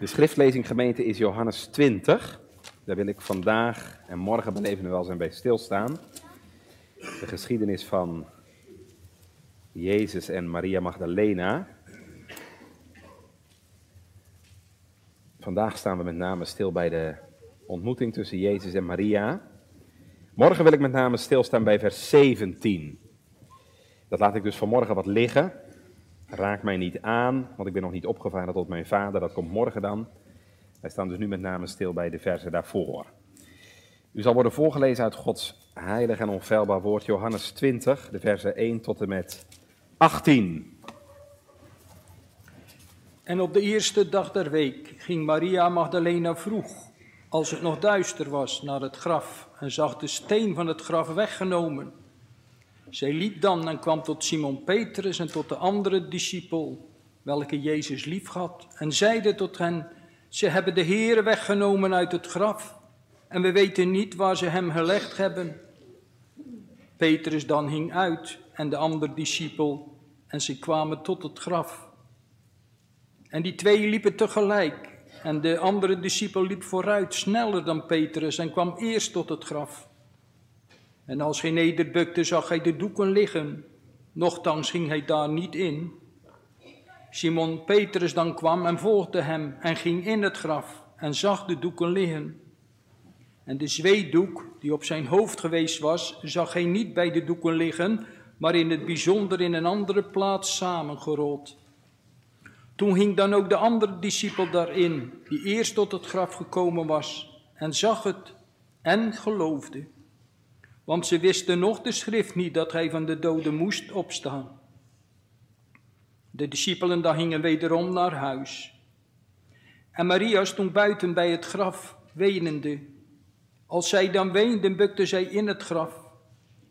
De schriftlezing gemeente is Johannes 20. Daar wil ik vandaag en morgen bij leven wel zijn bij stilstaan. De geschiedenis van Jezus en Maria Magdalena. Vandaag staan we met name stil bij de ontmoeting tussen Jezus en Maria. Morgen wil ik met name stilstaan bij vers 17. Dat laat ik dus vanmorgen wat liggen. Raak mij niet aan, want ik ben nog niet opgevaren tot mijn vader. Dat komt morgen dan. Wij staan dus nu met name stil bij de versen daarvoor. U zal worden voorgelezen uit Gods heilig en onfeilbaar woord, Johannes 20, de versen 1 tot en met 18. En op de eerste dag der week ging Maria Magdalena vroeg, als het nog duister was, naar het graf en zag de steen van het graf weggenomen. Zij liep dan en kwam tot Simon Petrus en tot de andere discipel, welke Jezus liefhad, en zeide tot hen, ze hebben de Heere weggenomen uit het graf, en we weten niet waar ze hem gelegd hebben. Petrus dan hing uit en de andere discipel, en ze kwamen tot het graf. En die twee liepen tegelijk, en de andere discipel liep vooruit, sneller dan Petrus, en kwam eerst tot het graf. En als hij nederbukte, zag hij de doeken liggen. Nochtans ging hij daar niet in. Simon Petrus dan kwam en volgde hem en ging in het graf en zag de doeken liggen. En de zweedoek die op zijn hoofd geweest was, zag hij niet bij de doeken liggen, maar in het bijzonder in een andere plaats samengerold. Toen ging dan ook de andere discipel daarin, die eerst tot het graf gekomen was, en zag het en geloofde. Want ze wisten nog de schrift niet dat hij van de doden moest opstaan. De discipelen gingen wederom naar huis. En Maria stond buiten bij het graf, wenende. Als zij dan weende, bukte zij in het graf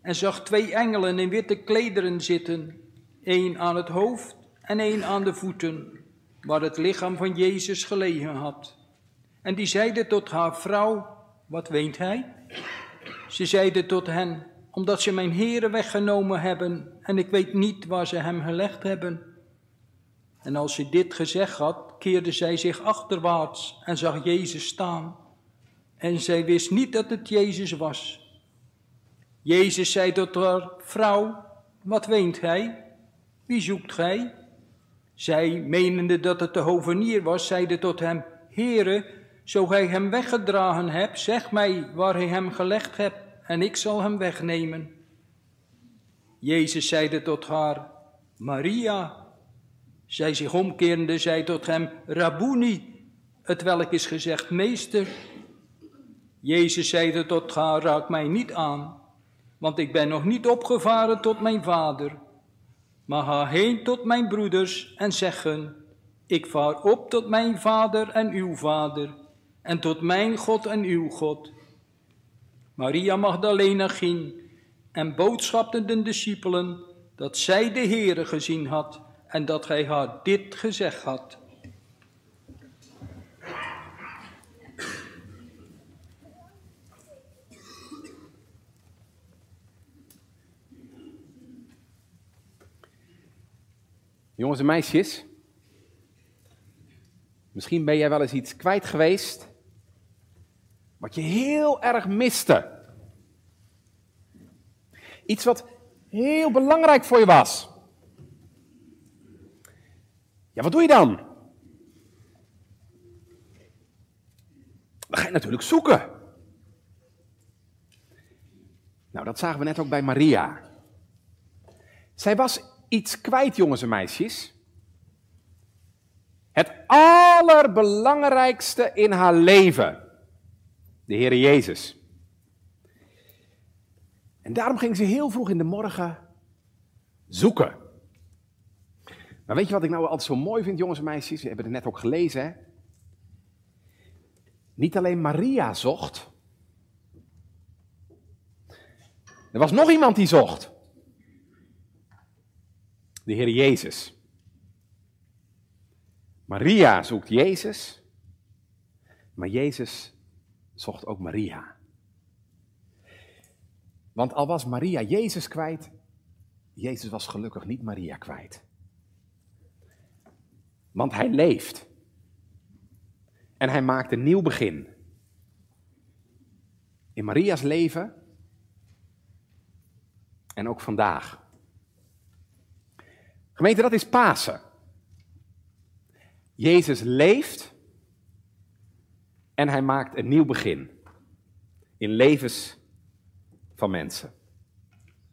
en zag twee engelen in witte klederen zitten, één aan het hoofd en één aan de voeten, waar het lichaam van Jezus gelegen had. En die zeiden tot haar vrouw, wat weent hij? Ze zeiden tot hen, omdat ze mijn heren weggenomen hebben en ik weet niet waar ze hem gelegd hebben. En als ze dit gezegd had, keerde zij zich achterwaarts en zag Jezus staan. En zij wist niet dat het Jezus was. Jezus zei tot haar, vrouw, wat weent gij? Wie zoekt gij? Zij, menende dat het de hovenier was, zeide tot hem, Heere, zo gij hem weggedragen hebt, zeg mij waar hij hem gelegd hebt, en ik zal hem wegnemen. Jezus zeide tot haar, Maria. Zij zich omkerende, zei tot hem, Rabuni, het welk is gezegd, meester. Jezus zeide tot haar, raak mij niet aan, want ik ben nog niet opgevaren tot mijn vader. Maar ga heen tot mijn broeders en zeggen, ik vaar op tot mijn vader en uw vader, en tot mijn God en uw God. Maria Magdalena ging en boodschapte de discipelen dat zij de Heere gezien had en dat hij haar dit gezegd had. Jongens en meisjes, misschien ben jij wel eens iets kwijt geweest wat je heel erg miste. Iets wat heel belangrijk voor je was. Ja, wat doe je dan? Dan ga je natuurlijk zoeken. Nou, dat zagen we net ook bij Maria. Zij was iets kwijt, jongens en meisjes. Het allerbelangrijkste in haar leven. De Heere Jezus. En daarom ging ze heel vroeg in de morgen zoeken. Maar weet je wat ik nou altijd zo mooi vind, jongens en meisjes? We hebben het net ook gelezen. Hè? Niet alleen Maria zocht. Er was nog iemand die zocht. De Heer Jezus. Maria zoekt Jezus. Maar Jezus zocht ook Maria. Want al was Maria Jezus kwijt, Jezus was gelukkig niet Maria kwijt. Want hij leeft. En hij maakt een nieuw begin. In Maria's leven en ook vandaag. Gemeente, dat is Pasen. Jezus leeft en hij maakt een nieuw begin in levens van mensen.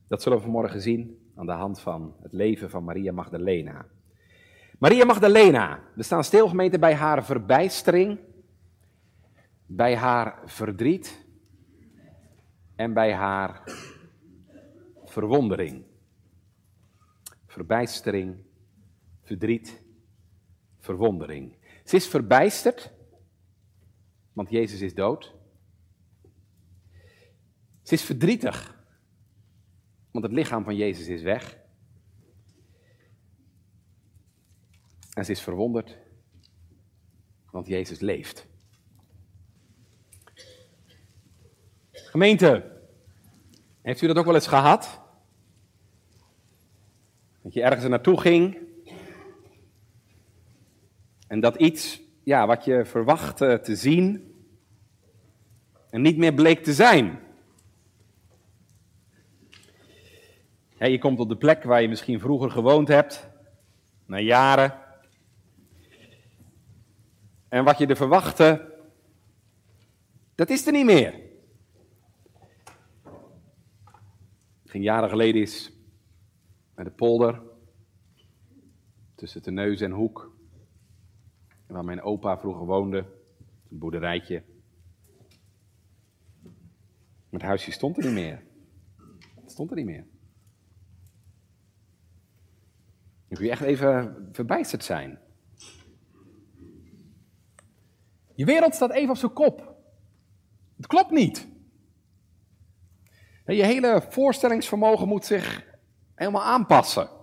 Dat zullen we vanmorgen zien aan de hand van het leven van Maria Magdalena. Maria Magdalena, we staan stil gemeente bij haar verbijstering, bij haar verdriet en bij haar verwondering. Verbijstering, verdriet, verwondering. Ze is verbijsterd, want Jezus is dood. Ze is verdrietig, want het lichaam van Jezus is weg. En ze is verwonderd, want Jezus leeft. Gemeente, heeft u dat ook wel eens gehad? Dat je ergens naartoe ging en dat iets, ja, wat je verwachtte te zien, en niet meer bleek te zijn. je komt op de plek waar je misschien vroeger gewoond hebt, na jaren. En wat je er verwachtte, dat is er niet meer. Ging jaren geleden is met de polder, tussen de neus en hoek, waar mijn opa vroeger woonde, een boerderijtje. het huisje stond er niet meer. Het stond er niet meer. Dan kun je echt even verbijsterd zijn. Je wereld staat even op zijn kop. Het klopt niet. Je hele voorstellingsvermogen moet zich helemaal aanpassen.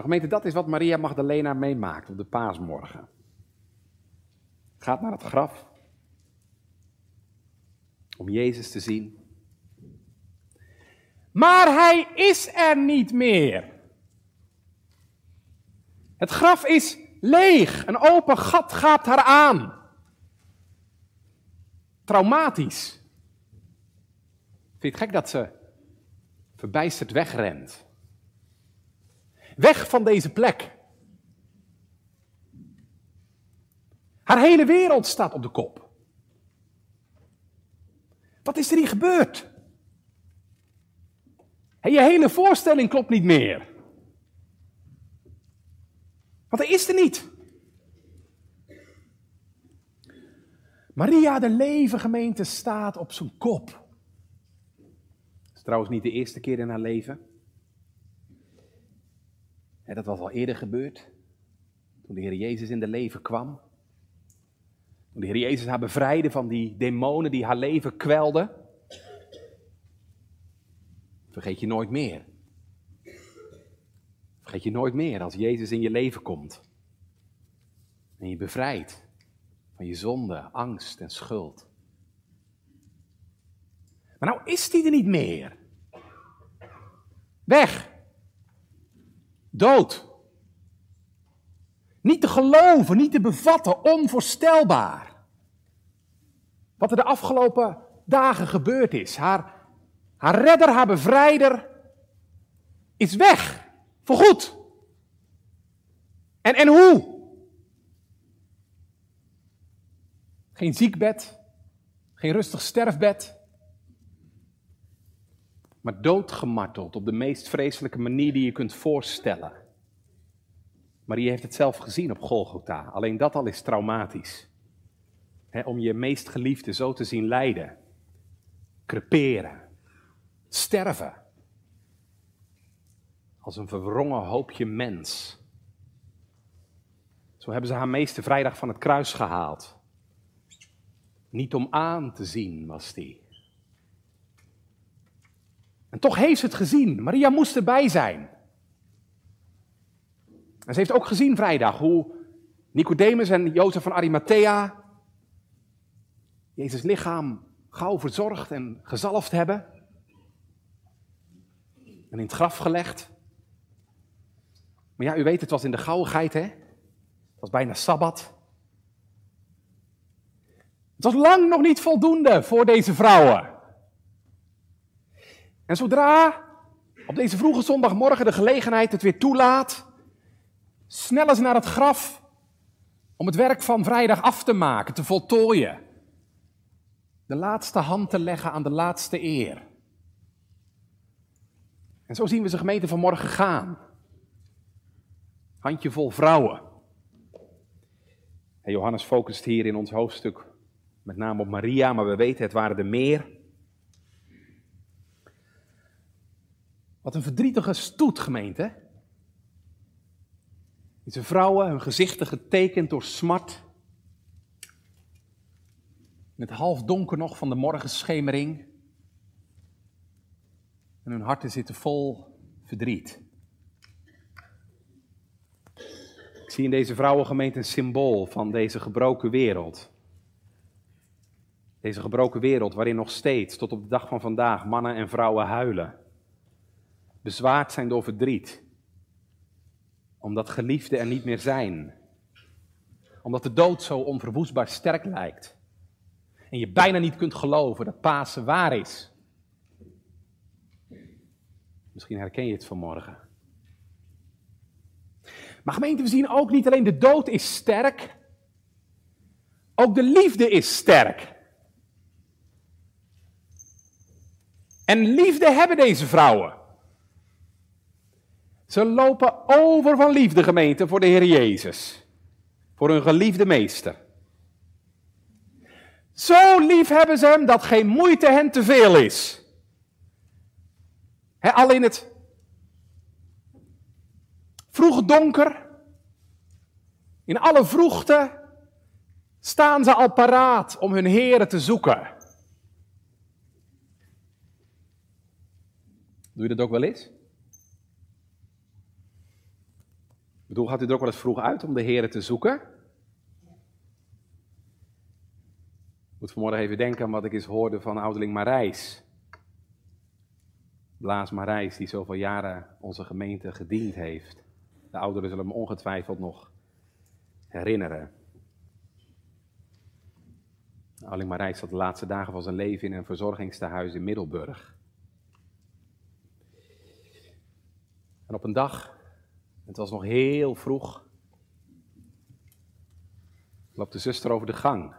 Nou gemeente, dat is wat Maria Magdalena meemaakt op de paasmorgen. Gaat naar het graf om Jezus te zien. Maar hij is er niet meer. Het graf is leeg. Een open gat gaat haar aan. Traumatisch. Vind je het gek dat ze verbijsterd wegrent? Weg van deze plek. Haar hele wereld staat op de kop. Wat is er hier gebeurd? je hele voorstelling klopt niet meer. Want hij is er niet. Maria, de leven gemeente, staat op zijn kop. Dat is trouwens niet de eerste keer in haar leven. Dat was al eerder gebeurd. Toen de Heer Jezus in de leven kwam. Toen de Heer Jezus haar bevrijdde van die demonen die haar leven kwelden. Vergeet je nooit meer. Vergeet je nooit meer als Jezus in je leven komt. En je bevrijdt van je zonde, angst en schuld. Maar nou is die er niet meer. Weg. Dood. Niet te geloven, niet te bevatten, onvoorstelbaar. Wat er de afgelopen dagen gebeurd is. Haar haar redder, haar bevrijder, is weg. Voorgoed. En, en hoe? Geen ziekbed, geen rustig sterfbed, maar doodgemarteld op de meest vreselijke manier die je kunt voorstellen. Marie heeft het zelf gezien op Golgotha. Alleen dat al is traumatisch. om je meest geliefde zo te zien lijden, creperen, sterven. Als een verwrongen hoopje mens. Zo hebben ze haar meeste vrijdag van het kruis gehaald. Niet om aan te zien was die. En toch heeft ze het gezien. Maria moest erbij zijn. En ze heeft ook gezien vrijdag hoe Nicodemus en Jozef van Arimathea Jezus lichaam gauw verzorgd en gezalfd hebben en in het graf gelegd. Maar ja, u weet, het was in de gauwigheid, hè? Het was bijna sabbat. Het was lang nog niet voldoende voor deze vrouwen. En zodra op deze vroege zondagmorgen de gelegenheid het weer toelaat, snellen ze naar het graf om het werk van vrijdag af te maken, te voltooien. De laatste hand te leggen aan de laatste eer. En zo zien we ze gemeente vanmorgen gaan. Handjevol vrouwen. En Johannes focust hier in ons hoofdstuk met name op Maria, maar we weten het waren er meer. Wat een verdrietige stoet, gemeente. Deze vrouwen, hun gezichten getekend door smart. In het half donker nog van de morgenschemering. En hun harten zitten vol verdriet. Ik zie in deze vrouwengemeente een symbool van deze gebroken wereld. Deze gebroken wereld waarin nog steeds, tot op de dag van vandaag, mannen en vrouwen huilen. Bezwaard zijn door verdriet. Omdat geliefden er niet meer zijn. Omdat de dood zo onverwoestbaar sterk lijkt. En je bijna niet kunt geloven dat Pasen waar is. Misschien herken je het vanmorgen. Maar gemeente, we zien ook niet alleen de dood is sterk, ook de liefde is sterk. En liefde hebben deze vrouwen. Ze lopen over van liefde, gemeente, voor de Heer Jezus. Voor hun geliefde meester. Zo lief hebben ze hem dat geen moeite hen te veel is. Al in het vroeg donker, in alle vroegte, staan ze al paraat om hun heren te zoeken. Doe je dat ook wel eens? Ik bedoel, gaat u er ook wel eens vroeg uit om de heren te zoeken? Ik moet vanmorgen even denken aan wat ik eens hoorde van ouderling Marijs. Blaas Marijs, die zoveel jaren onze gemeente gediend heeft. De ouderen zullen hem ongetwijfeld nog herinneren. Ouderling Marijs zat de laatste dagen van zijn leven in een verzorgingstehuis in Middelburg. En op een dag, het was nog heel vroeg, loopt de zuster over de gang.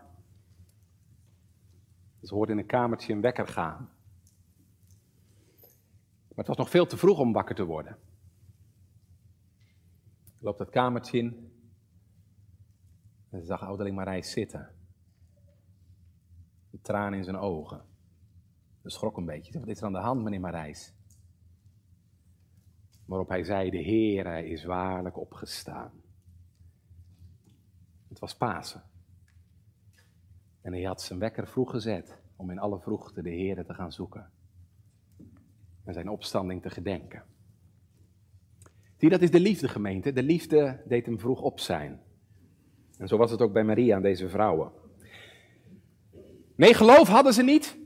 Ze hoort in een kamertje een wekker gaan. Maar het was nog veel te vroeg om wakker te worden. Loopt dat kamertje in en ze zag ouderling Marijs zitten. Een traan in zijn ogen. Ze schrok een beetje. Wat is er aan de hand, meneer Marijs? Waarop hij zei, de Heer hij is waarlijk opgestaan. Het was Pasen. En hij had zijn wekker vroeg gezet om in alle vroegte de Heer te gaan zoeken. En zijn opstanding te gedenken. Zie, dat is de liefde gemeente. De liefde deed hem vroeg op zijn. En zo was het ook bij Maria en deze vrouwen. Nee, geloof hadden ze niet.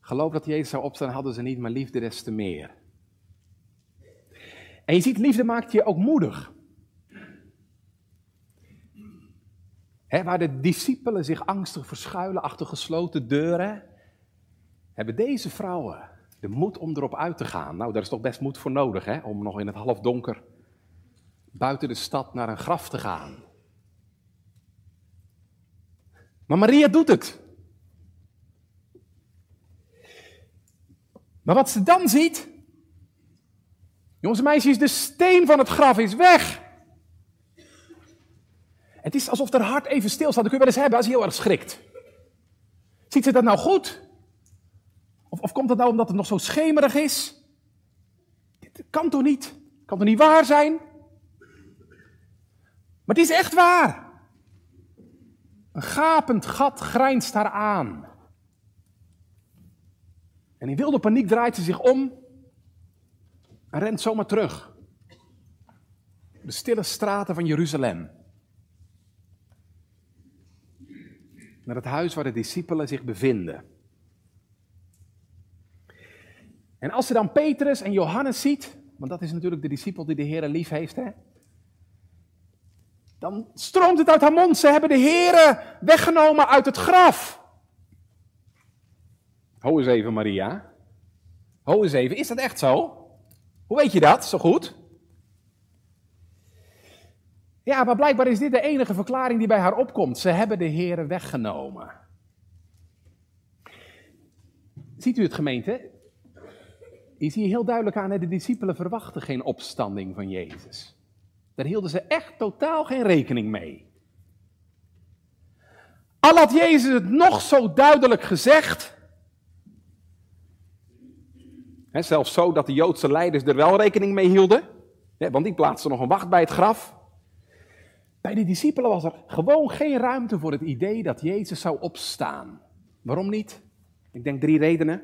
Geloof dat Jezus zou opstaan hadden ze niet, maar liefde des te meer. En je ziet, liefde maakt je ook moedig. Waar de discipelen zich angstig verschuilen achter gesloten deuren, hebben deze vrouwen de moed om erop uit te gaan. Nou, daar is toch best moed voor nodig, hè? om nog in het halfdonker buiten de stad naar een graf te gaan. Maar Maria doet het. Maar wat ze dan ziet, jongens en meisjes, de steen van het graf is weg. Het is alsof haar hart even stilstaat. Dat kun je wel eens hebben als je heel erg schrikt. Ziet ze dat nou goed? Of, of komt dat nou omdat het nog zo schemerig is? Dit kan toch niet? Kan toch niet waar zijn? Maar het is echt waar. Een gapend gat grijnst haar aan. En in wilde paniek draait ze zich om rent zomaar terug. De stille straten van Jeruzalem. Naar het huis waar de discipelen zich bevinden. En als ze dan Petrus en Johannes ziet, want dat is natuurlijk de discipel die de Heer lief heeft, hè? dan stroomt het uit haar mond. Ze hebben de Here weggenomen uit het graf. Ho eens even, Maria. Ho eens even, is dat echt zo? Hoe weet je dat zo goed? Ja, maar blijkbaar is dit de enige verklaring die bij haar opkomt. Ze hebben de Here weggenomen. Ziet u het gemeente? Je ziet heel duidelijk aan, de discipelen verwachten geen opstanding van Jezus. Daar hielden ze echt totaal geen rekening mee. Al had Jezus het nog zo duidelijk gezegd, zelfs zo dat de Joodse leiders er wel rekening mee hielden, want die plaatsten nog een wacht bij het graf. Bij de discipelen was er gewoon geen ruimte voor het idee dat Jezus zou opstaan. Waarom niet? Ik denk drie redenen.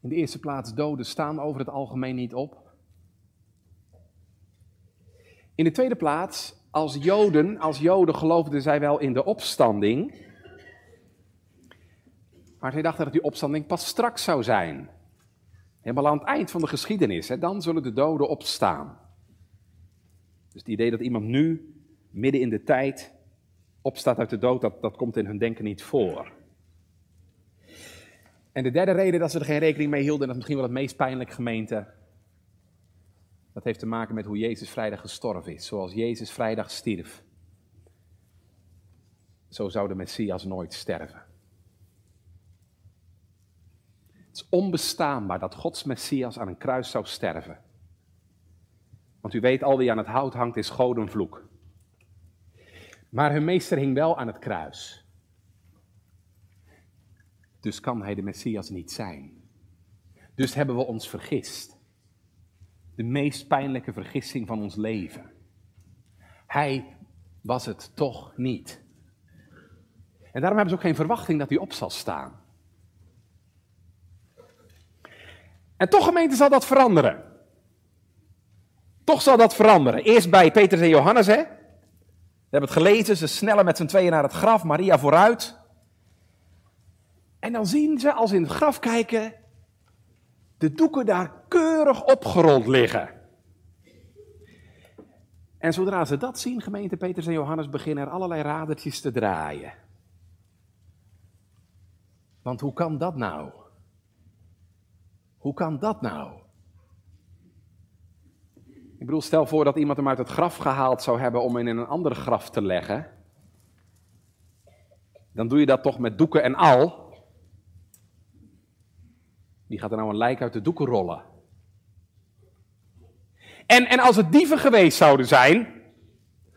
In de eerste plaats, doden staan over het algemeen niet op. In de tweede plaats, als Joden, als Joden geloofden zij wel in de opstanding. Maar zij dachten dat die opstanding pas straks zou zijn. Helemaal aan het eind van de geschiedenis, hè, dan zullen de doden opstaan. Dus het idee dat iemand nu, midden in de tijd, opstaat uit de dood, dat, dat komt in hun denken niet voor. En de derde reden dat ze er geen rekening mee hielden, en dat is misschien wel het meest pijnlijk gemeente, dat heeft te maken met hoe Jezus vrijdag gestorven is. Zoals Jezus vrijdag stierf. Zo zou de Messias nooit sterven. Het onbestaanbaar dat Gods Messias aan een kruis zou sterven. Want u weet, al wie aan het hout hangt is godenvloek. Maar hun meester hing wel aan het kruis. Dus kan hij de Messias niet zijn. Dus hebben we ons vergist. De meest pijnlijke vergissing van ons leven. Hij was het toch niet. En daarom hebben ze ook geen verwachting dat hij op zal staan. En toch, gemeente, zal dat veranderen. Toch zal dat veranderen. Eerst bij Petrus en Johannes, hè? We hebben het gelezen, ze snellen met z'n tweeën naar het graf, Maria vooruit. En dan zien ze, als ze in het graf kijken, de doeken daar keurig opgerold liggen. En zodra ze dat zien, gemeente Petrus en Johannes beginnen er allerlei radertjes te draaien. Want hoe kan dat nou? Hoe kan dat nou? Ik bedoel, stel voor dat iemand hem uit het graf gehaald zou hebben om hem in een ander graf te leggen. Dan doe je dat toch met doeken en al. Wie gaat er nou een lijk uit de doeken rollen? En, en als het dieven geweest zouden zijn,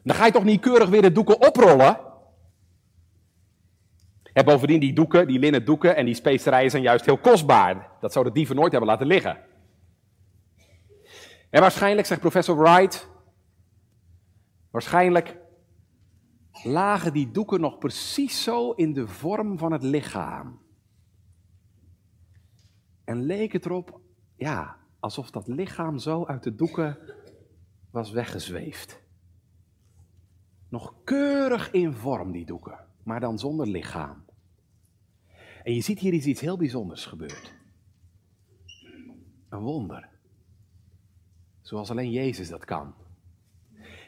dan ga je toch niet keurig weer de doeken oprollen? En bovendien, die doeken, die linnen doeken en die specerijen zijn juist heel kostbaar. Dat zouden dieven nooit hebben laten liggen. En waarschijnlijk, zegt professor Wright, waarschijnlijk lagen die doeken nog precies zo in de vorm van het lichaam. En leek het erop, ja, alsof dat lichaam zo uit de doeken was weggezweefd. Nog keurig in vorm, die doeken, maar dan zonder lichaam. En je ziet hier iets heel bijzonders gebeurd. Een wonder. Zoals alleen Jezus dat kan.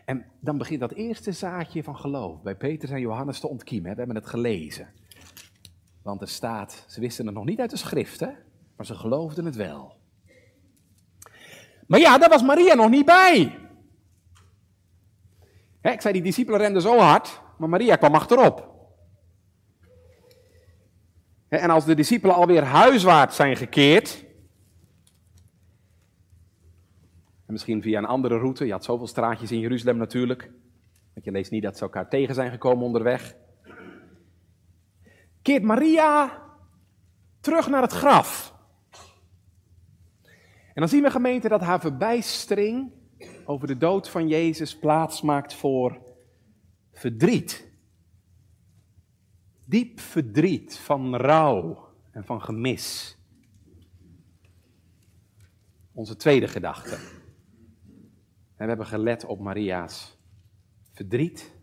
En dan begint dat eerste zaadje van geloof bij Petrus en Johannes te ontkiemen. We hebben het gelezen. Want er staat, ze wisten het nog niet uit de schriften, maar ze geloofden het wel. Maar ja, daar was Maria nog niet bij. ik zei, die discipelen renden zo hard, maar Maria kwam achterop. En als de discipelen alweer huiswaarts zijn gekeerd, En misschien via een andere route. Je had zoveel straatjes in Jeruzalem natuurlijk. Want je leest niet dat ze elkaar tegen zijn gekomen onderweg. Keert Maria terug naar het graf. En dan zien we gemeente dat haar verbijstering over de dood van Jezus plaats maakt voor verdriet. Diep verdriet van rouw en van gemis. Onze tweede gedachte. En we hebben gelet op Maria's verdriet,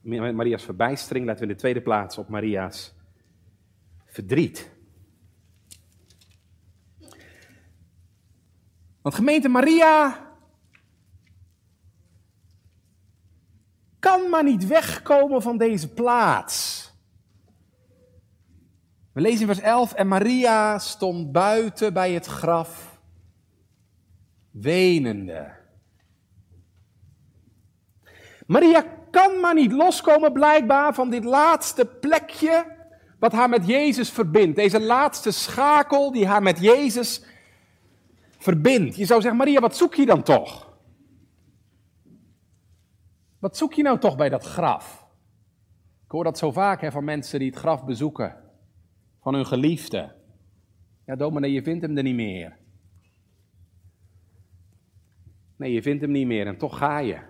Maria's verbijstering. Laten we in de tweede plaats op Maria's verdriet. Want gemeente Maria kan maar niet wegkomen van deze plaats. We lezen in vers 11, en Maria stond buiten bij het graf, wenende. Maria kan maar niet loskomen blijkbaar van dit laatste plekje wat haar met Jezus verbindt. Deze laatste schakel die haar met Jezus verbindt. Je zou zeggen, Maria, wat zoek je dan toch? Wat zoek je nou toch bij dat graf? Ik hoor dat zo vaak hè, van mensen die het graf bezoeken. Van hun geliefde. Ja, dominee, je vindt hem er niet meer. Nee, je vindt hem niet meer en toch ga je.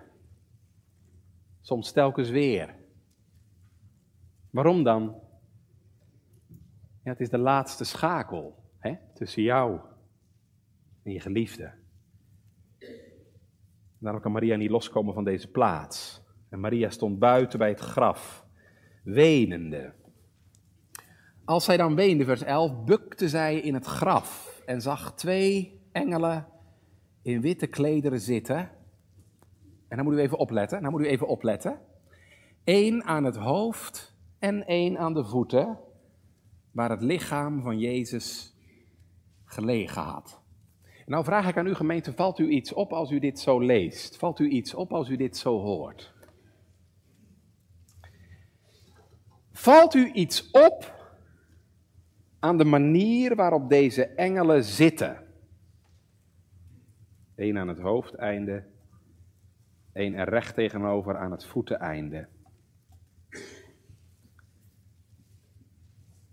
Soms telkens weer. Waarom dan? Ja, het is de laatste schakel hè, tussen jou en je geliefde. Daarom kan Maria niet loskomen van deze plaats. En Maria stond buiten bij het graf, wenende. Als zij dan weende, vers 11, bukte zij in het graf en zag twee engelen in witte klederen zitten. En dan moet u even opletten, dan moet u even opletten. Eén aan het hoofd en één aan de voeten, waar het lichaam van Jezus gelegen had. Nou vraag ik aan uw gemeente, valt u iets op als u dit zo leest? Valt u iets op als u dit zo hoort? Valt u iets op aan de manier waarop deze engelen zitten? Eén aan het hoofdeinde, één er recht tegenover aan het voeteneinde.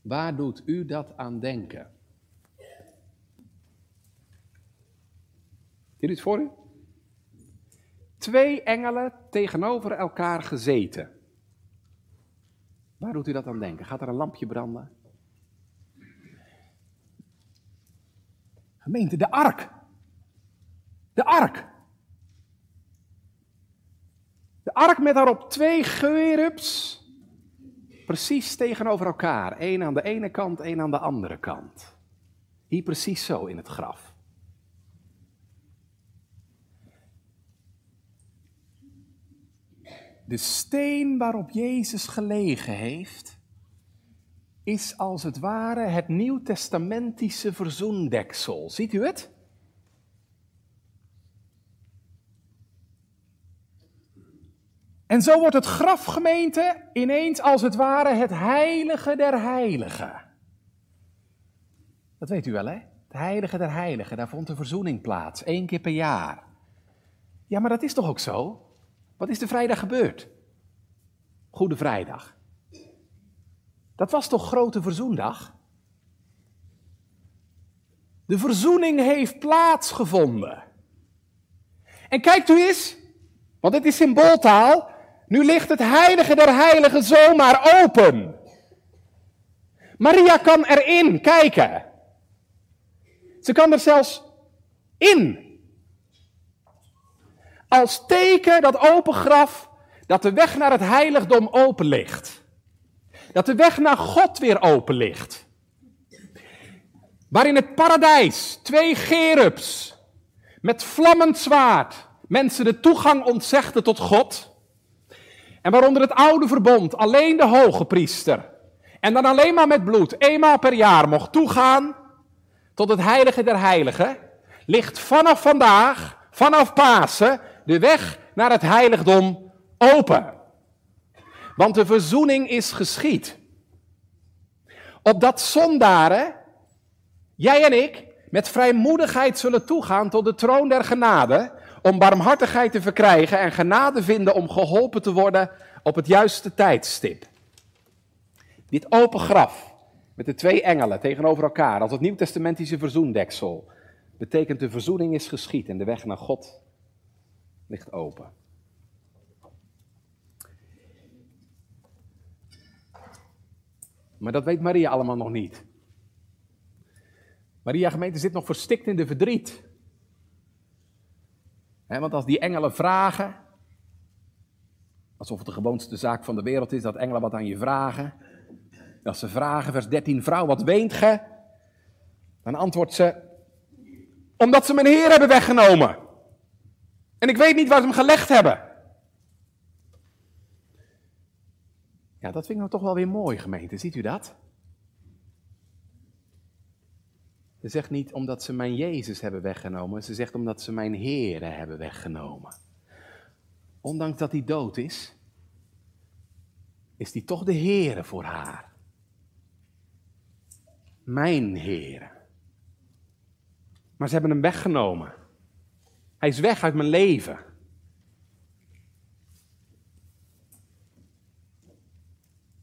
Waar doet u dat aan denken? Zie je het voor u? Twee engelen tegenover elkaar gezeten. Waar doet u dat aan denken? Gaat er een lampje branden? Gemeente, de ark. De ark. De ark met daarop twee gerubs. Precies tegenover elkaar. Eén aan de ene kant, één aan de andere kant. Hier precies zo in het graf. De steen waarop Jezus gelegen heeft, is als het ware het nieuwtestamentische verzoendeksel. Ziet u het? En zo wordt het grafgemeente ineens als het ware het heilige der heiligen. Dat weet u wel, hè? Het heilige der heiligen, daar vond de verzoening plaats, één keer per jaar. Ja, maar dat is toch ook zo? Wat is de vrijdag gebeurd? Goede Vrijdag. Dat was toch Grote Verzoendag? De verzoening heeft plaatsgevonden. En kijkt u eens, want dit is symbooltaal. Nu ligt het heilige der heiligen zomaar open. Maria kan erin kijken. Ze kan er zelfs in als teken dat open graf, dat de weg naar het heiligdom open ligt. Dat de weg naar God weer open ligt. Waar in het paradijs twee gerubs met vlammend zwaard mensen de toegang ontzegden tot God. En waaronder het oude verbond alleen de hoge priester en dan alleen maar met bloed eenmaal per jaar mocht toegaan tot het heilige der heiligen, ligt vanaf vandaag, vanaf Pasen, de weg naar het heiligdom open. Want de verzoening is geschied. Opdat zondaren, jij en ik, met vrijmoedigheid zullen toegaan tot de troon der genade, om barmhartigheid te verkrijgen en genade vinden om geholpen te worden op het juiste tijdstip. Dit open graf met de twee engelen tegenover elkaar als het nieuwtestamentische verzoendeksel betekent de verzoening is geschied en de weg naar God ligt open. Maar dat weet Maria allemaal nog niet. Maria gemeente zit nog verstikt in de verdriet. want als die engelen vragen, alsof het de gewoonste zaak van de wereld is dat engelen wat aan je vragen. Als ze vragen, vers 13, vrouw, wat weent ge? Dan antwoordt ze, omdat ze mijn Heer hebben weggenomen. En ik weet niet waar ze hem gelegd hebben. Ja, dat vind ik nou toch wel weer mooi, gemeente. Ziet u dat? Ze zegt niet omdat ze mijn Jezus hebben weggenomen, ze zegt omdat ze mijn Here hebben weggenomen. Ondanks dat hij dood is, is hij toch de Heere voor haar. Mijn Heere. Maar ze hebben hem weggenomen. Hij is weg uit mijn leven.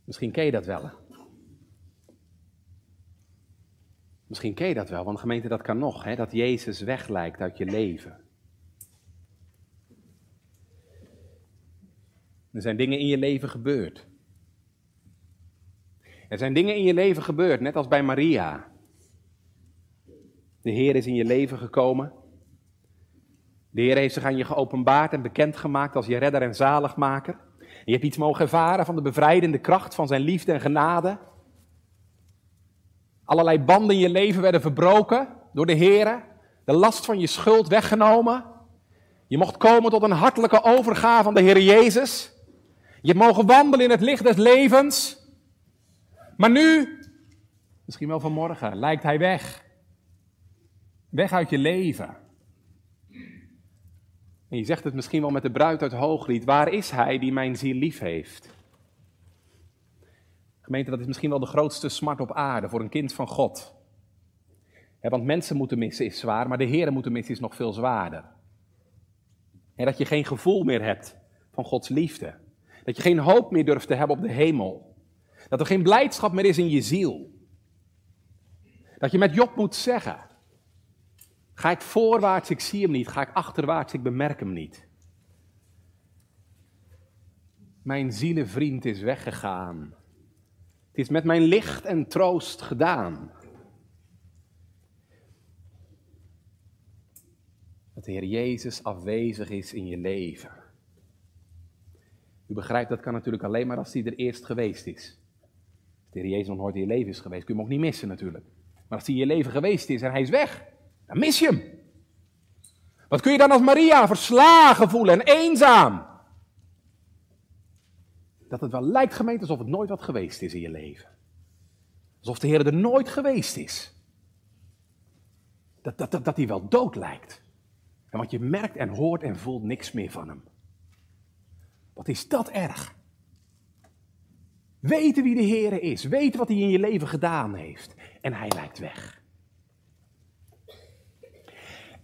Misschien ken je dat wel. Misschien ken je dat wel, want gemeente, dat kan nog, hè? dat Jezus weglijkt uit je leven. Er zijn dingen in je leven gebeurd. Er zijn dingen in je leven gebeurd, net als bij Maria. De Heer is in je leven gekomen. De Heer heeft zich aan je geopenbaard en bekendgemaakt als je redder en zaligmaker. Je hebt iets mogen ervaren van de bevrijdende kracht van zijn liefde en genade. Allerlei banden in je leven werden verbroken door de Heer. De last van je schuld weggenomen. Je mocht komen tot een hartelijke overgave van de Heer Jezus. Je hebt mogen wandelen in het licht des levens. Maar nu, misschien wel vanmorgen, lijkt hij weg. Weg uit je leven. En je zegt het misschien wel met de bruid uit Hooglied. Waar is hij die mijn ziel lief heeft? Gemeente, dat is misschien wel de grootste smart op aarde voor een kind van God. want mensen moeten missen is zwaar, maar de Heeren moeten missen is nog veel zwaarder. En dat je geen gevoel meer hebt van Gods liefde. Dat je geen hoop meer durft te hebben op de hemel. Dat er geen blijdschap meer is in je ziel. Dat je met Job moet zeggen: Ga ik voorwaarts, ik zie hem niet. Ga ik achterwaarts, ik bemerk hem niet. Mijn zielenvriend is weggegaan. Het is met mijn licht en troost gedaan. Dat de Heer Jezus afwezig is in je leven. U begrijpt, dat kan natuurlijk alleen maar als hij er eerst geweest is. Als de Heer Jezus nog nooit in je leven is geweest, kun je hem ook niet missen natuurlijk. Maar als hij in je leven geweest is en hij is weg, dan mis je hem. Wat kun je dan als Maria verslagen voelen en eenzaam? Dat het wel lijkt gemeente alsof het nooit wat geweest is in je leven. Alsof de Heer er nooit geweest is. Dat, dat, dat, dat hij wel dood lijkt. En wat je merkt en hoort en voelt niks meer van hem. Wat is dat erg? Weten wie de Heer is. Weten wat hij in je leven gedaan heeft. En hij lijkt weg.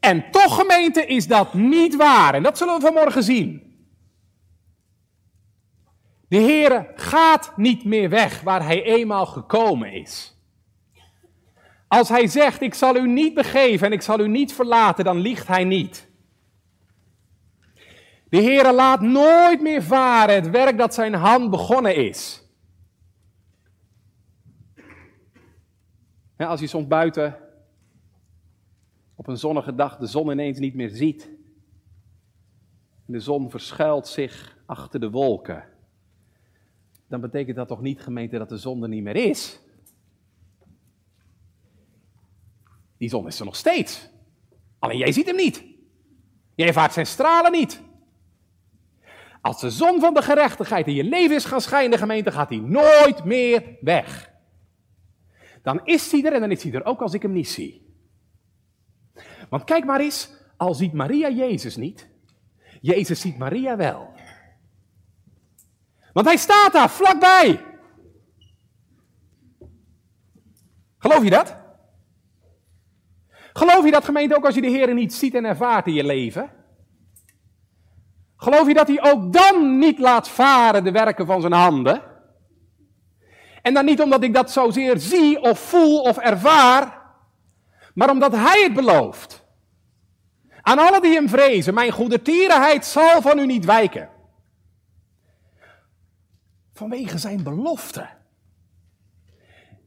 En toch, gemeente, is dat niet waar. En dat zullen we vanmorgen zien. De Heere gaat niet meer weg waar hij eenmaal gekomen is. Als hij zegt, ik zal u niet begeven en ik zal u niet verlaten, dan liegt hij niet. De Heere laat nooit meer varen het werk dat zijn hand begonnen is. als je soms buiten op een zonnige dag de zon ineens niet meer ziet. De zon verschuilt zich achter de wolken dan betekent dat toch niet, gemeente, dat de zon er niet meer is? Die zon is er nog steeds. Alleen jij ziet hem niet. Jij ervaart zijn stralen niet. Als de zon van de gerechtigheid in je leven is gaan schijnen, gemeente, gaat hij nooit meer weg. Dan is hij er en dan is hij er ook als ik hem niet zie. Want kijk maar eens, al ziet Maria Jezus niet, Jezus ziet Maria wel. Want hij staat daar vlakbij. Geloof je dat? Geloof je dat gemeente ook als je de Heer niet ziet en ervaart in je leven? Geloof je dat hij ook dan niet laat varen de werken van zijn handen? En dan niet omdat ik dat zozeer zie of voel of ervaar, maar omdat hij het belooft. Aan alle die hem vrezen, mijn goede tierenheid zal van u niet wijken. Vanwege zijn belofte.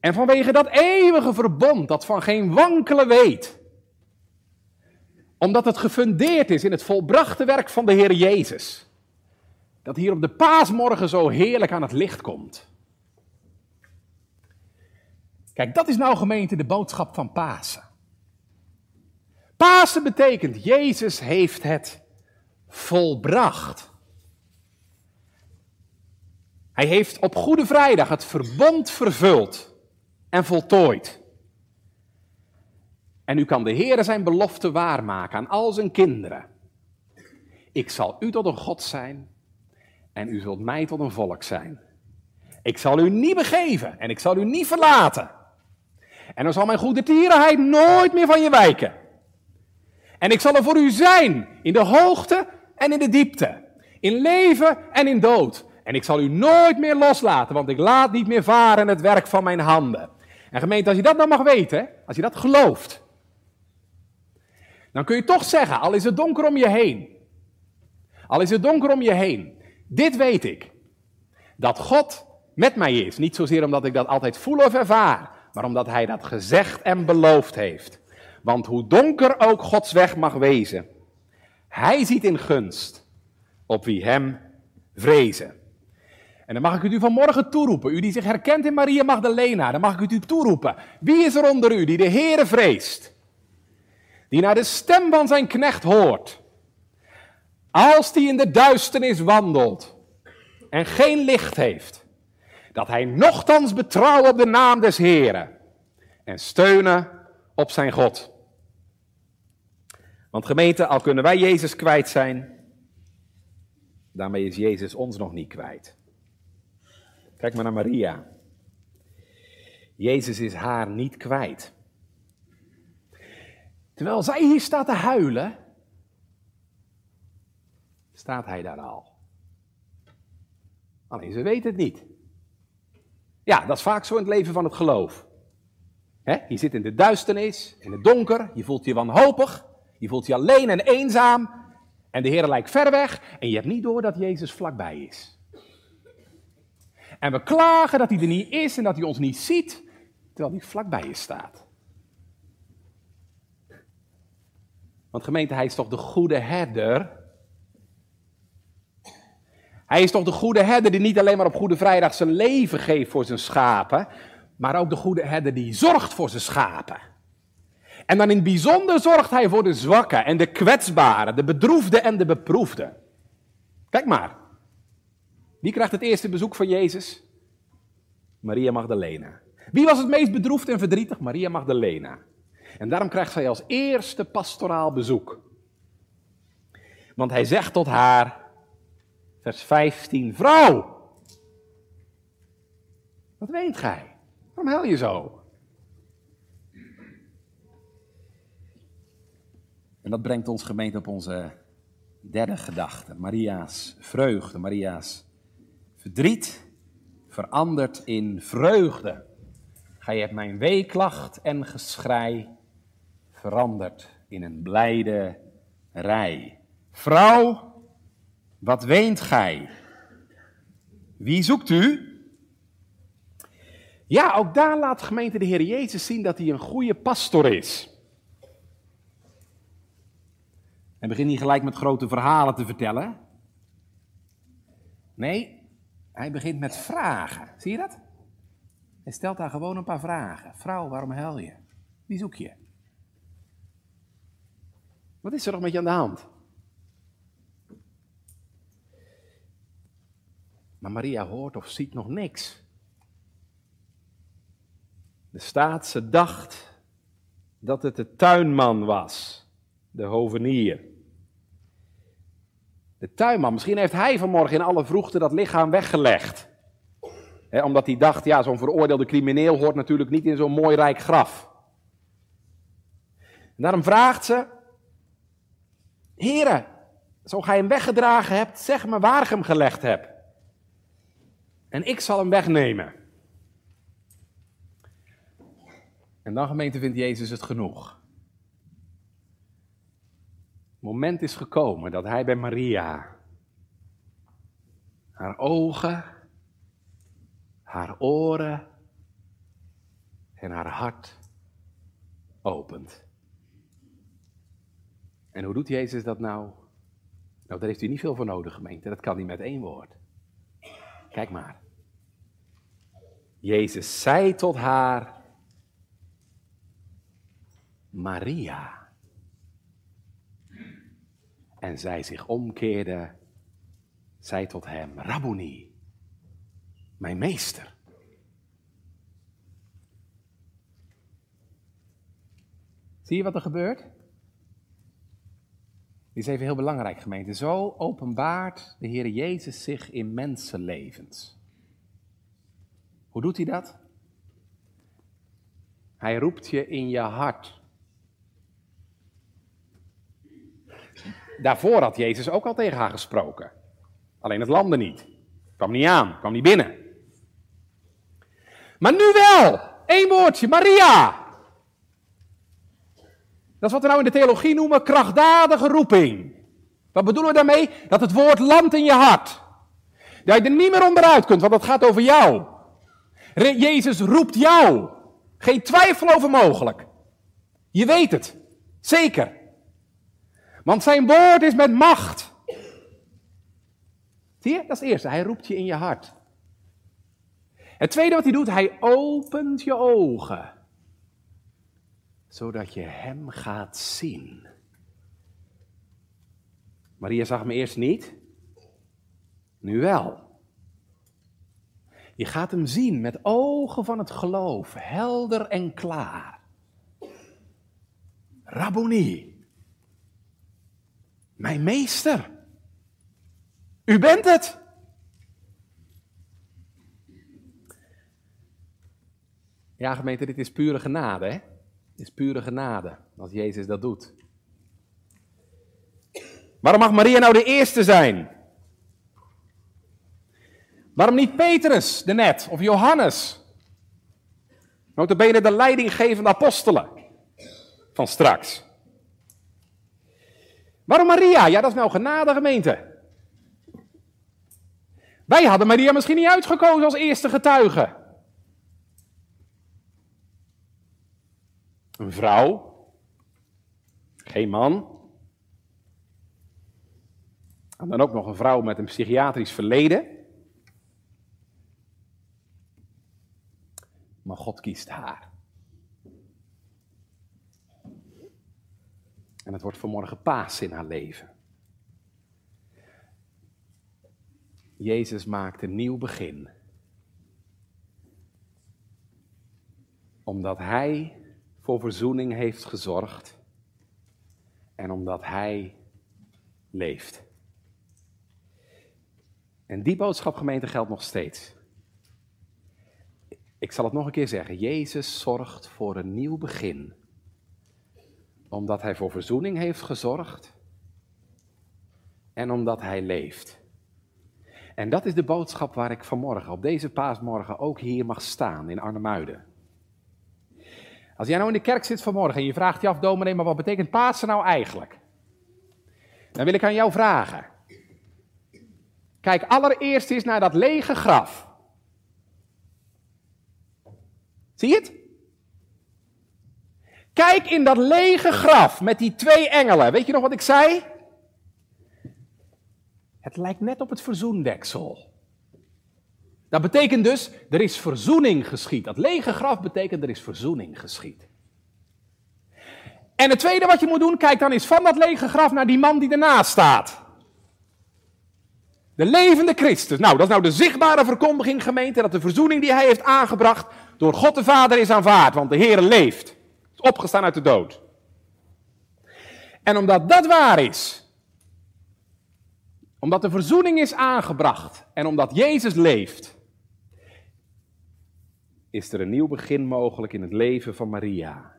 En vanwege dat eeuwige verbond dat van geen wankelen weet. Omdat het gefundeerd is in het volbrachte werk van de Heer Jezus. Dat hier op de paasmorgen zo heerlijk aan het licht komt. Kijk, dat is nou gemeente de boodschap van Pasen. Pasen betekent Jezus heeft het volbracht. Hij heeft op Goede Vrijdag het verbond vervuld en voltooid. En nu kan de Heer zijn belofte waarmaken aan al zijn kinderen. Ik zal u tot een God zijn en u zult mij tot een volk zijn. Ik zal u niet begeven en ik zal u niet verlaten. En dan zal mijn goede tierenheid nooit meer van je wijken. En ik zal er voor u zijn in de hoogte en in de diepte. In leven en in dood. En ik zal u nooit meer loslaten, want ik laat niet meer varen het werk van mijn handen. En gemeente, als je dat nou mag weten, als je dat gelooft, dan kun je toch zeggen, al is het donker om je heen, al is het donker om je heen, dit weet ik, dat God met mij is. Niet zozeer omdat ik dat altijd voel of ervaar, maar omdat Hij dat gezegd en beloofd heeft. Want hoe donker ook Gods weg mag wezen, Hij ziet in gunst op wie Hem vrezen. En dan mag ik het u vanmorgen toeroepen, u die zich herkent in Maria Magdalena, dan mag ik het u toeroepen. Wie is er onder u die de Heere vreest? Die naar de stem van zijn knecht hoort. Als die in de duisternis wandelt en geen licht heeft, dat hij nochtans betrouwen op de naam des Heeren en steunen op zijn God. Want gemeente, al kunnen wij Jezus kwijt zijn, daarmee is Jezus ons nog niet kwijt. Kijk maar naar Maria. Jezus is haar niet kwijt. Terwijl zij hier staat te huilen, staat hij daar al. Alleen ze weet het niet. Ja, dat is vaak zo in het leven van het geloof. Je zit in de duisternis, in het donker, je voelt je wanhopig, je voelt je alleen en eenzaam. En de Heer lijkt ver weg en je hebt niet door dat Jezus vlakbij is. En we klagen dat hij er niet is en dat hij ons niet ziet, terwijl hij vlakbij je staat. Want gemeente, hij is toch de goede herder? Hij is toch de goede herder die niet alleen maar op Goede Vrijdag zijn leven geeft voor zijn schapen, maar ook de goede herder die zorgt voor zijn schapen. En dan in het bijzonder zorgt hij voor de zwakken en de kwetsbaren, de bedroefden en de beproefden. Kijk maar. Wie krijgt het eerste bezoek van Jezus? Maria Magdalena. Wie was het meest bedroefd en verdrietig? Maria Magdalena. En daarom krijgt zij als eerste pastoraal bezoek. Want hij zegt tot haar, vers 15, vrouw, wat weent gij? Waarom huil je zo? En dat brengt ons gemeente op onze derde gedachte. Maria's vreugde, Maria's verdriet verandert in vreugde. Gij hebt mijn weeklacht en geschrei veranderd in een blijde rij. Vrouw, wat weent gij? Wie zoekt u? Ja, ook daar laat gemeente de Heer Jezus zien dat hij een goede pastor is. En begint niet gelijk met grote verhalen te vertellen. Nee, hij begint met vragen. Zie je dat? Hij stelt daar gewoon een paar vragen. Vrouw, waarom huil je? Wie zoek je? Wat is er nog met je aan de hand? Maar Maria hoort of ziet nog niks. De staat, dacht dat het de tuinman was, de hovenier. De tuinman, misschien heeft hij vanmorgen in alle vroegte dat lichaam weggelegd. omdat hij dacht, ja, zo'n veroordeelde crimineel hoort natuurlijk niet in zo'n mooi rijk graf. Daarom vraagt ze, Heren, zo gij hem weggedragen hebt, zeg me waar ik hem gelegd heb. En ik zal hem wegnemen. En dan gemeente vindt Jezus het genoeg. Moment is gekomen dat hij bij Maria haar ogen, haar oren en haar hart opent. En hoe doet Jezus dat nou? Nou, daar heeft u niet veel voor nodig, gemeente. Dat kan hij met één woord. Kijk maar. Jezus zei tot haar, Maria. En zij zich omkeerde, zei tot hem, Rabboni. Mijn meester. Zie je wat er gebeurt? Dit is even heel belangrijk, gemeente. Zo openbaart de Heer Jezus zich in mensenlevens. Hoe doet hij dat? Hij roept je in je hart. Daarvoor had Jezus ook al tegen haar gesproken. Alleen het landde niet. Kwam niet aan, kwam niet binnen. Maar nu wel! Eén woordje, Maria! Dat is wat we nou in de theologie noemen krachtdadige roeping. Wat bedoelen we daarmee? Dat het woord landt in je hart. Dat je er niet meer onderuit kunt, want dat gaat over jou. Jezus roept jou. Geen twijfel over mogelijk. Je weet het. Zeker. Want zijn woord is met macht. Zie je? Dat is het eerste. Hij roept je in je hart. Het tweede wat hij doet, hij opent je ogen. Zodat je hem gaat zien. Maria zag me eerst niet. Nu wel. Je gaat hem zien met ogen van het geloof, helder en klaar. Rabboni, mijn meester, u bent het. Ja, gemeente, dit is pure genade, hè? Dit is pure genade, als Jezus dat doet. Waarom mag Maria nou de eerste zijn? Waarom niet Petrus, de net, of Johannes? Notabene de leidinggevende apostelen van straks. Waarom Maria? Ja, dat is nou genade gemeente. Wij hadden Maria misschien niet uitgekozen als eerste getuige. Een vrouw, geen man. En dan ook nog een vrouw met een psychiatrisch verleden. Maar God kiest haar. En het wordt vanmorgen paas in haar leven. Jezus maakt een nieuw begin. Omdat Hij voor verzoening heeft gezorgd en omdat Hij leeft. En die boodschap, gemeente, geldt nog steeds. Ik zal het nog een keer zeggen. Jezus zorgt voor een nieuw begin. Omdat Hij voor verzoening heeft gezorgd en omdat Hij leeft. En dat is de boodschap waar ik vanmorgen, op deze paasmorgen, ook hier mag staan in Arnhemuiden. Als jij nou in de kerk zit vanmorgen en je vraagt je af, dominee, maar wat betekent Pasen nou eigenlijk? Dan wil ik aan jou vragen. Kijk allereerst eens naar dat lege graf. Zie je het? Kijk in dat lege graf met die twee engelen. Weet je nog wat ik zei? Het lijkt net op het verzoendeksel. Dat betekent dus, er is verzoening geschied. Dat lege graf betekent, er is verzoening geschied. En het tweede wat je moet doen, kijk dan eens van dat lege graf naar die man die ernaast staat. De levende Christus. Nou, dat is nou de zichtbare verkondiging, gemeente, dat de verzoening die hij heeft aangebracht door God de Vader is aanvaard. Want de Heer leeft. Opgestaan uit de dood. En omdat dat waar is, omdat de verzoening is aangebracht en omdat Jezus leeft, is er een nieuw begin mogelijk in het leven van Maria.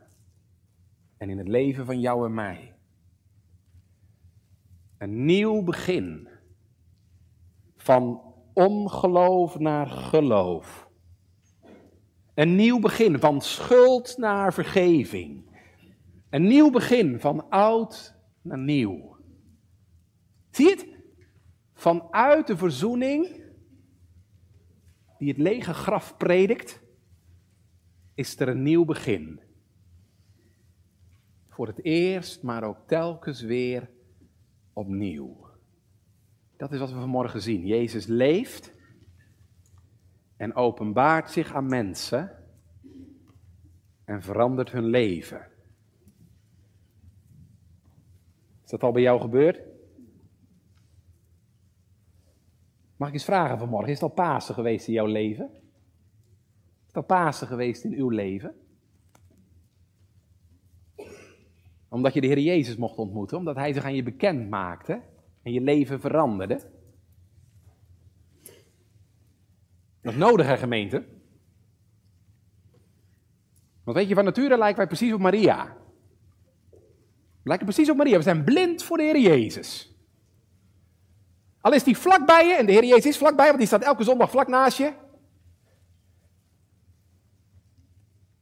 En in het leven van jou en mij. Een nieuw begin. Van ongeloof naar geloof. Een nieuw begin van schuld naar vergeving. Een nieuw begin van oud naar nieuw. Zie je het? Vanuit de verzoening die het lege graf predikt, is er een nieuw begin. Voor het eerst, maar ook telkens weer opnieuw. Dat is wat we vanmorgen zien. Jezus leeft en openbaart zich aan mensen en verandert hun leven. Is dat al bij jou gebeurd? Mag ik eens vragen vanmorgen, is het al Pasen geweest in jouw leven? Is het al Pasen geweest in uw leven? Omdat je de Heer Jezus mocht ontmoeten, omdat Hij zich aan je bekend maakte en je leven veranderde. Dat is nodig, hè, gemeente? Want weet je, van nature lijken wij precies op Maria. We lijken precies op Maria. We zijn blind voor de Heer Jezus. Al is die vlak bij je, en de Heer Jezus is vlakbij, want die staat elke zondag vlak naast je.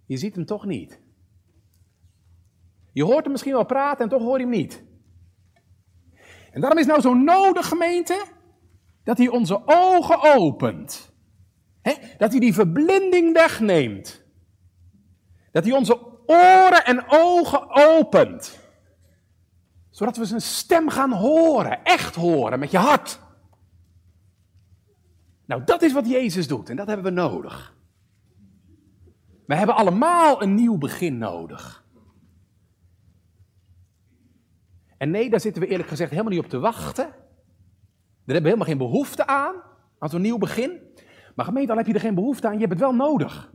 Je ziet hem toch niet. Je hoort hem misschien wel praten en toch hoor je hem niet. En daarom is nou zo nodig, gemeente, dat hij onze ogen opent. Dat hij die verblinding wegneemt. Dat hij onze oren en ogen opent. Zodat we zijn stem gaan horen, echt horen, met je hart. Nou, dat is wat Jezus doet en dat hebben we nodig. We hebben allemaal een nieuw begin nodig. En nee, daar zitten we eerlijk gezegd helemaal niet op te wachten. Daar hebben we helemaal geen behoefte aan, aan zo'n nieuw begin. Maar gemeente, al heb je er geen behoefte aan, je hebt het wel nodig.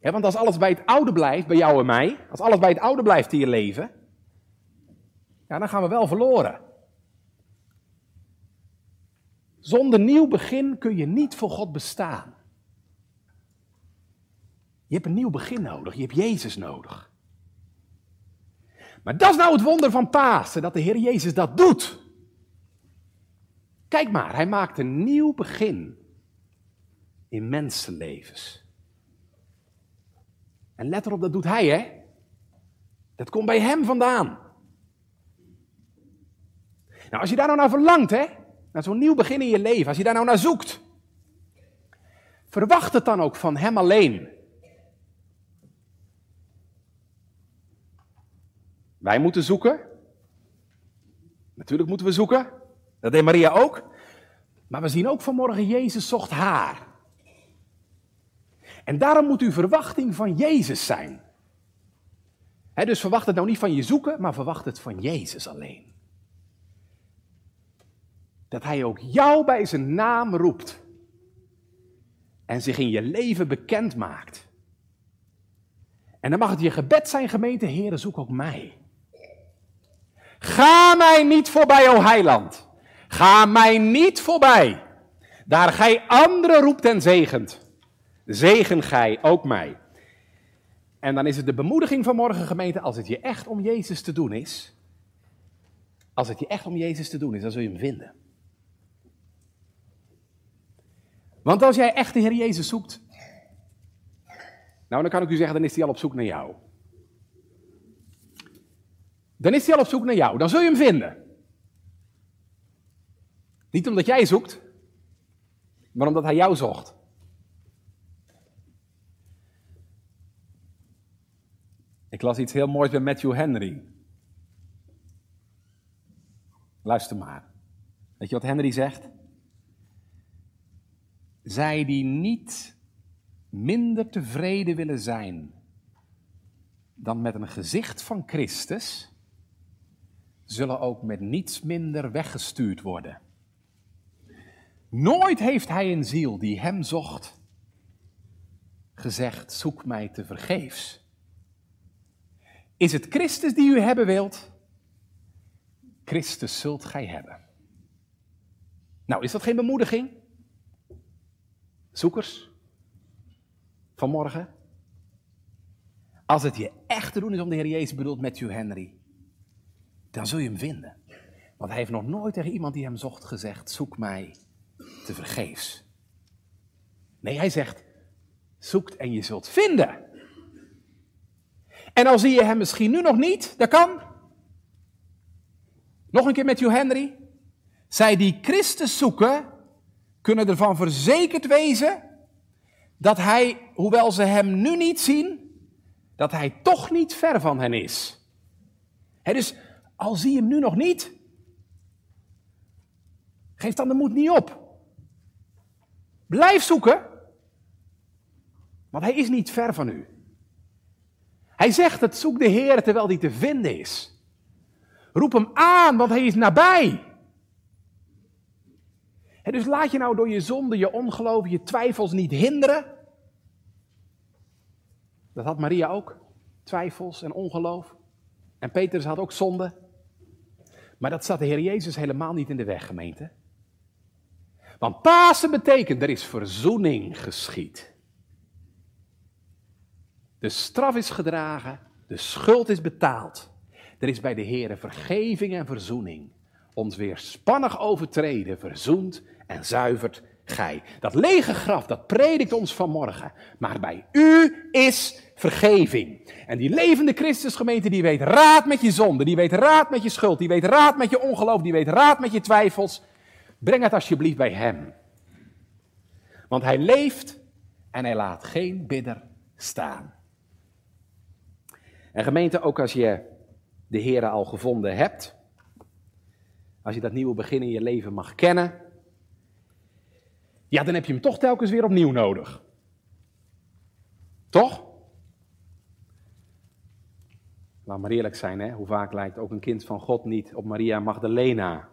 want als alles bij het oude blijft, bij jou en mij, als alles bij het oude blijft in je leven, ja, dan gaan we wel verloren. Zonder nieuw begin kun je niet voor God bestaan. Je hebt een nieuw begin nodig, je hebt Jezus nodig. Maar dat is nou het wonder van Pasen, dat de Heer Jezus dat doet. Kijk maar, hij maakt een nieuw begin in mensenlevens. En let erop, dat doet hij, hè? Dat komt bij hem vandaan. Nou, als je daar nou naar verlangt, hè? Naar zo'n nieuw begin in je leven, als je daar nou naar zoekt. Verwacht het dan ook van hem alleen. Wij moeten zoeken. Natuurlijk moeten we zoeken. Dat deed Maria ook. Maar we zien ook vanmorgen, Jezus zocht haar. En daarom moet uw verwachting van Jezus zijn. dus verwacht het nou niet van je zoeken, maar verwacht het van Jezus alleen. Dat Hij ook jou bij zijn naam roept. En zich in je leven bekend maakt. En dan mag het je gebed zijn, gemeente, Heer, zoek ook mij. Ga mij niet voorbij, o heiland. Ga mij niet voorbij. Daar gij anderen roept en zegent. Zegen gij ook mij. En dan is het de bemoediging van morgen, gemeente, als het je echt om Jezus te doen is. Als het je echt om Jezus te doen is, dan zul je hem vinden. Want als jij echt de Heer Jezus zoekt, nou dan kan ik u zeggen, dan is hij al op zoek naar jou. Dan is hij al op zoek naar jou. Dan zul je hem vinden. Niet omdat jij zoekt, maar omdat hij jou zocht. Ik las iets heel moois bij Matthew Henry. Luister maar. Weet je wat Henry zegt? Zij die niet minder tevreden willen zijn dan met een gezicht van Christus, zullen ook met niets minder weggestuurd worden. Nooit heeft hij een ziel die hem zocht gezegd: zoek mij te vergeefs. Is het Christus die u hebben wilt? Christus zult gij hebben. Nou, is dat geen bemoediging? Zoekers, vanmorgen. Als het je echt te doen is om de Heer Jezus bedoelt Matthew Henry, dan zul je hem vinden. Want hij heeft nog nooit tegen iemand die hem zocht gezegd: zoek mij te vergeefs. Nee, hij zegt: zoekt en je zult vinden. En al zie je hem misschien nu nog niet, dat kan. Nog een keer met Henry. Zij die Christus zoeken, kunnen ervan verzekerd wezen dat hij, hoewel ze hem nu niet zien, dat hij toch niet ver van hen is. Dus al zie je hem nu nog niet, geef dan de moed niet op. Blijf zoeken, want hij is niet ver van u. Hij zegt het, zoek de Heer terwijl hij te vinden is. Roep hem aan, want hij is nabij. dus laat je nou door je zonde, je ongeloof, je twijfels niet hinderen. Dat had Maria ook. Twijfels en ongeloof. En Petrus had ook zonde. Maar dat zat de Heer Jezus helemaal niet in de weg, gemeente. Want Pasen betekent, er is verzoening geschied. De straf is gedragen, de schuld is betaald. Er is bij de Heer vergeving en verzoening. Ons weer spannig overtreden, verzoend en zuivert gij. Dat lege graf, dat predikt ons vanmorgen. Maar bij u is vergeving. En die levende Christusgemeente, die weet raad met je zonde, die weet raad met je schuld, die weet raad met je ongeloof, die weet raad met je twijfels. Breng het alsjeblieft bij Hem. Want Hij leeft en Hij laat geen bidder staan. En gemeente, ook als je de Heer al gevonden hebt, als je dat nieuwe begin in je leven mag kennen, ja, dan heb je hem toch telkens weer opnieuw nodig. Toch? Laat maar eerlijk zijn, hè? hoe vaak lijkt ook een kind van God niet op Maria Magdalena?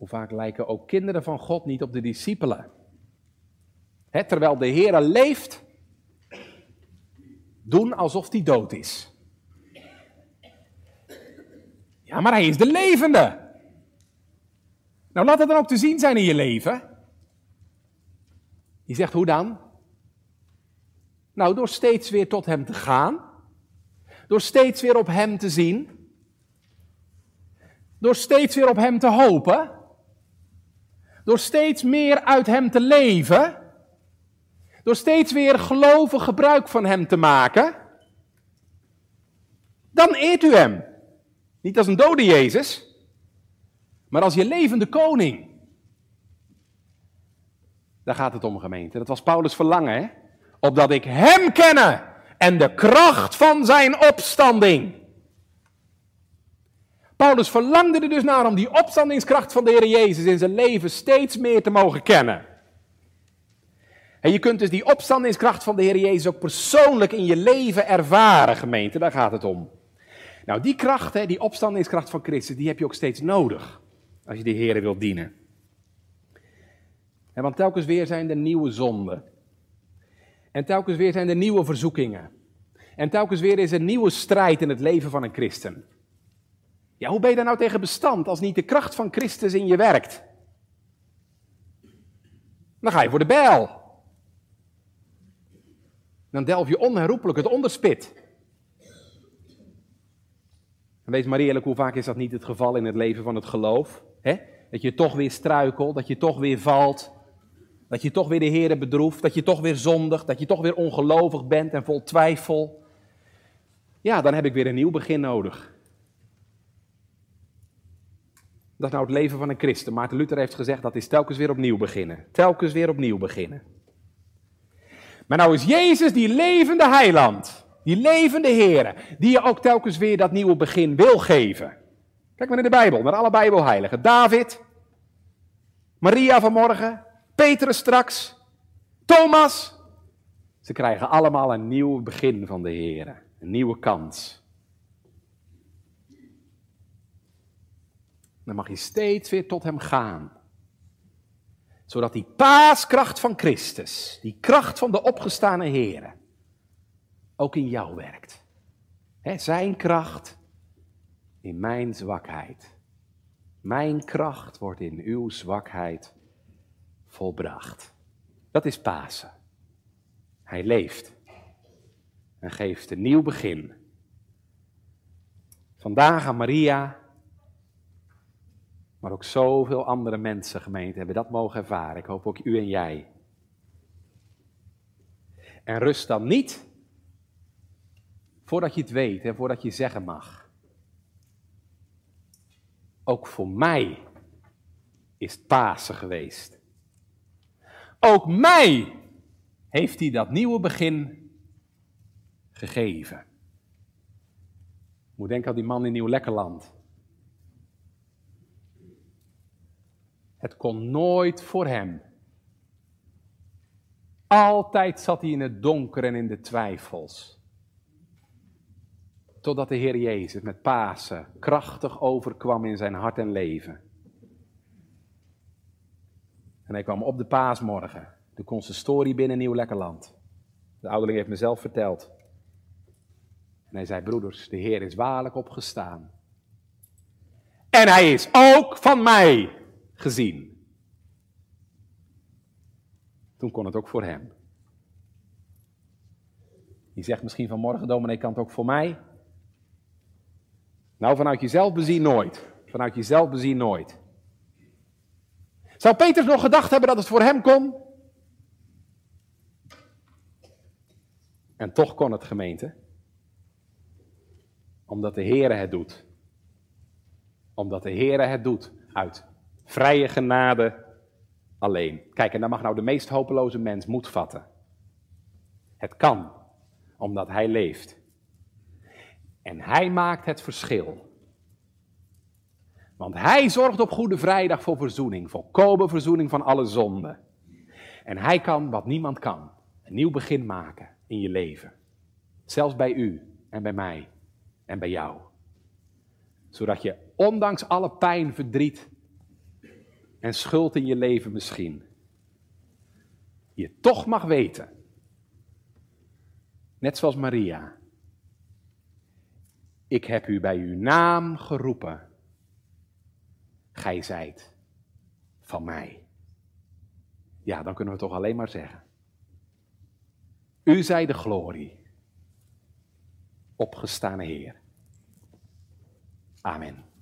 Hoe vaak lijken ook kinderen van God niet op de discipelen? Terwijl de Heer leeft, doen alsof hij dood is. Ja, maar hij is de levende. Nou, laat het dan ook te zien zijn in je leven. Je zegt, hoe dan? Nou, door steeds weer tot Hem te gaan. Door steeds weer op Hem te zien. Door steeds weer op Hem te hopen. Door steeds meer uit Hem te leven. Door steeds weer gelovig gebruik van Hem te maken. Dan eert u Hem. Niet als een dode Jezus, maar als je levende koning. Daar gaat het om, gemeente. Dat was Paulus' verlangen, hè? Opdat ik Hem kenne en de kracht van Zijn opstanding. Paulus verlangde er dus naar om die opstandingskracht van de Heer Jezus in zijn leven steeds meer te mogen kennen. En je kunt dus die opstandingskracht van de Heer Jezus ook persoonlijk in je leven ervaren, gemeente. Daar gaat het om. Nou, die kracht, hè, die opstandingskracht van Christus, die heb je ook steeds nodig. Als je de Heer wilt dienen. En want telkens weer zijn er nieuwe zonden. En telkens weer zijn er nieuwe verzoekingen. En telkens weer is er nieuwe strijd in het leven van een christen. Ja, hoe ben je daar nou tegen bestand als niet de kracht van Christus in je werkt? Dan ga je voor de bijl. Dan delf je onherroepelijk het onderspit. En wees maar eerlijk, hoe vaak is dat niet het geval in het leven van het geloof? Dat je toch weer struikelt, dat je toch weer valt, dat je toch weer de Heer bedroeft, dat je toch weer zondigt, dat je toch weer ongelovig bent en vol twijfel. Ja, dan heb ik weer een nieuw begin nodig. Dat is nou het leven van een christen. Maarten Luther heeft gezegd dat is telkens weer opnieuw beginnen. Telkens weer opnieuw beginnen. Maar nou is Jezus die levende heiland, die levende Heer, die je ook telkens weer dat nieuwe begin wil geven. Kijk maar in de Bijbel, naar alle Bijbelheiligen. David, Maria vanmorgen, Petrus straks, Thomas. Ze krijgen allemaal een nieuw begin van de Heer, een nieuwe kans. Dan mag je steeds weer tot Hem gaan. Zodat die paaskracht van Christus, die kracht van de opgestane Heer, ook in jou werkt. zijn kracht in mijn zwakheid. Mijn kracht wordt in uw zwakheid volbracht. Dat is Pasen. Hij leeft en geeft een nieuw begin. Vandaag aan Maria, maar ook zoveel andere mensen, gemeente, hebben dat mogen ervaren. Ik hoop ook u en jij. En rust dan niet voordat je het weet en voordat je zeggen mag. Ook voor mij is het Pasen geweest. Ook mij heeft hij dat nieuwe begin gegeven. Ik moet denken aan die man in Nieuw-Lekkerland. Het kon nooit voor hem. Altijd zat hij in het donker en in de twijfels. Totdat de Heer Jezus met Pasen krachtig overkwam in zijn hart en leven. En hij kwam op de paasmorgen, de consistorie binnen Nieuw Lekkerland. De ouderling heeft mezelf verteld. En hij zei, broeders, de Heer is waarlijk opgestaan. En hij is ook van mij gezien. Toen kon het ook voor hem. Je zegt misschien vanmorgen, dominee, kan het ook voor mij? Nou, vanuit jezelf bezien nooit. Vanuit jezelf bezien nooit. Zou Petrus nog gedacht hebben dat het voor hem kon? En toch kon het, gemeente. Omdat de Heere het doet. Omdat de Heere het doet. Uit vrije genade alleen. Kijk, en dan mag nou de meest hopeloze mens moed vatten. Het kan, omdat hij leeft. En hij maakt het verschil. Want hij zorgt op Goede Vrijdag voor verzoening, volkomen verzoening van alle zonden. En hij kan wat niemand kan, een nieuw begin maken in je leven. Zelfs bij u en bij mij en bij jou. Zodat je ondanks alle pijn, verdriet en schuld in je leven misschien, je toch mag weten, net zoals Maria, ik heb u bij uw naam geroepen gij zijt van mij. Ja, dan kunnen we toch alleen maar zeggen. U zij de glorie, opgestane Heer. Amen.